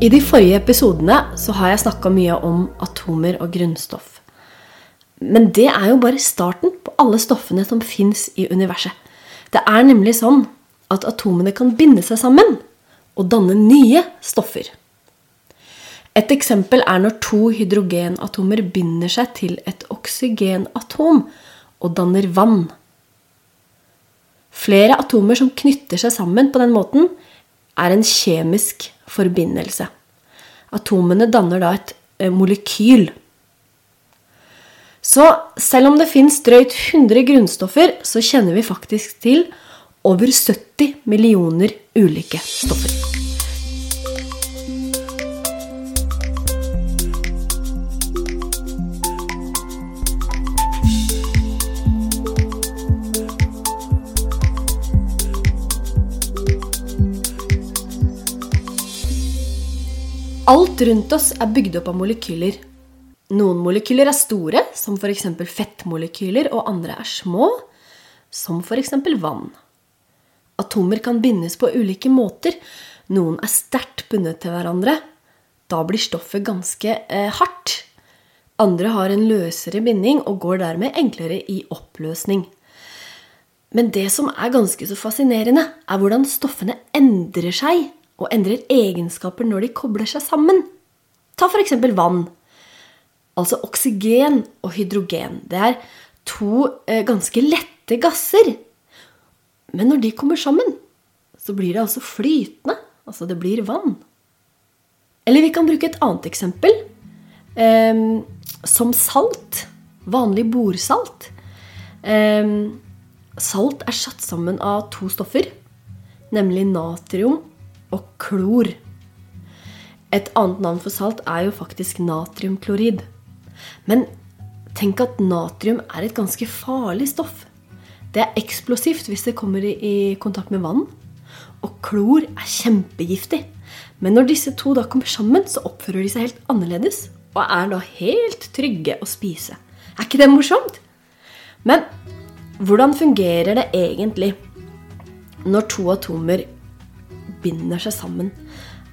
I de forrige episodene så har jeg snakka mye om atomer og grunnstoff. Men det er jo bare starten på alle stoffene som fins i universet. Det er nemlig sånn at atomene kan binde seg sammen og danne nye stoffer. Et eksempel er når to hydrogenatomer binder seg til et oksygenatom og danner vann. Flere atomer som knytter seg sammen på den måten, er en kjemisk forbindelse. Atomene danner da et eh, molekyl. Så selv om det fins drøyt 100 grunnstoffer, så kjenner vi faktisk til over 70 millioner ulike stoffer. Alt rundt oss er bygd opp av molekyler. Noen molekyler er store, som f.eks. fettmolekyler, og andre er små, som f.eks. vann. Atomer kan bindes på ulike måter. Noen er sterkt bundet til hverandre. Da blir stoffet ganske eh, hardt. Andre har en løsere binding og går dermed enklere i oppløsning. Men det som er ganske så fascinerende, er hvordan stoffene endrer seg og endrer egenskaper når de kobler seg sammen. Ta f.eks. vann. Altså oksygen og hydrogen. Det er to eh, ganske lette gasser. Men når de kommer sammen, så blir det altså flytende. Altså det blir vann. Eller vi kan bruke et annet eksempel. Eh, som salt. Vanlig bordsalt. Eh, salt er satt sammen av to stoffer, nemlig natrium og klor. Et annet navn for salt er jo faktisk natriumklorid. Men tenk at natrium er et ganske farlig stoff. Det er eksplosivt hvis det kommer i kontakt med vann. Og klor er kjempegiftig. Men når disse to da kommer sammen, så oppfører de seg helt annerledes. Og er da helt trygge å spise. Er ikke det morsomt? Men hvordan fungerer det egentlig når to atomer binder seg sammen?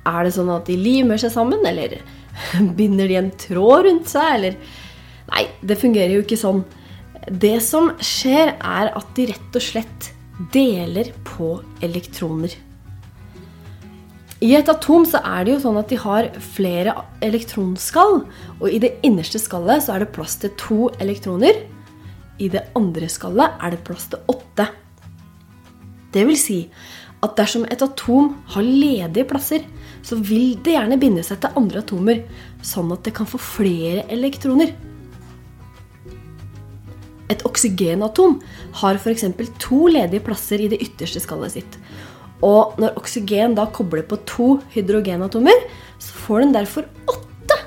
Er det sånn at de limer seg sammen, eller binder de en tråd rundt seg, eller Nei, det fungerer jo ikke sånn. Det som skjer, er at de rett og slett deler på elektroner. I et atom så er det jo sånn at de har flere elektronskall. Og i det innerste skallet så er det plass til to elektroner. I det andre skallet er det plass til åtte. Det vil si at dersom et atom har ledige plasser, så vil det gjerne binde seg til andre atomer, sånn at det kan få flere elektroner. Et oksygenatom har f.eks. to ledige plasser i det ytterste skallet sitt. Og når oksygen da kobler på to hydrogenatomer, så får den derfor åtte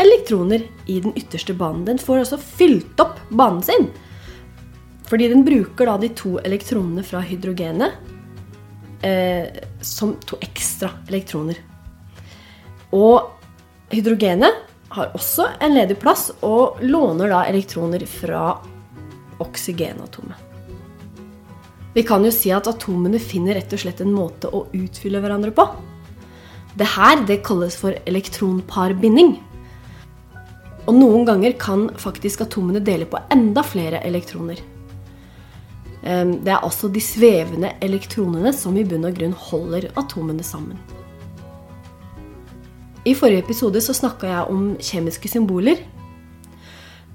elektroner i den ytterste banen. Den får også fylt opp banen sin. Fordi den bruker da de to elektronene fra hydrogenet eh, som to ekstra elektroner. Og hydrogenet har også en ledig plass og låner da elektroner fra oksygenatomet. Vi kan jo si at atomene finner rett og slett en måte å utfylle hverandre på. Det her kalles for elektronparbinding. Og noen ganger kan faktisk atomene dele på enda flere elektroner. Ehm, det er altså de svevende elektronene som i bunn og grunn holder atomene sammen. I forrige episode så snakka jeg om kjemiske symboler.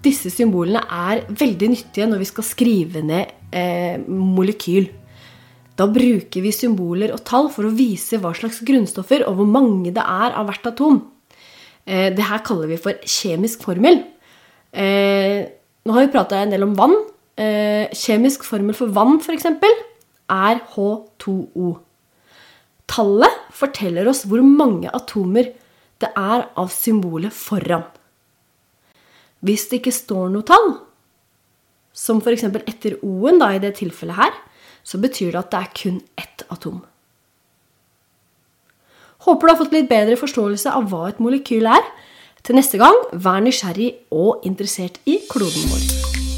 Disse symbolene er veldig nyttige når vi skal skrive ned eh, molekyl. Da bruker vi symboler og tall for å vise hva slags grunnstoffer og hvor mange det er av hvert atom. Eh, det her kaller vi for kjemisk formel. Eh, nå har vi prata en del om vann. Eh, kjemisk formel for vann, f.eks., er H2O. Tallet forteller oss hvor mange atomer det er av symbolet foran. Hvis det ikke står noe tall, som f.eks. etter O-en i det tilfellet her, så betyr det at det er kun ett atom. Håper du har fått litt bedre forståelse av hva et molekyl er. Til neste gang, vær nysgjerrig og interessert i kloden vår.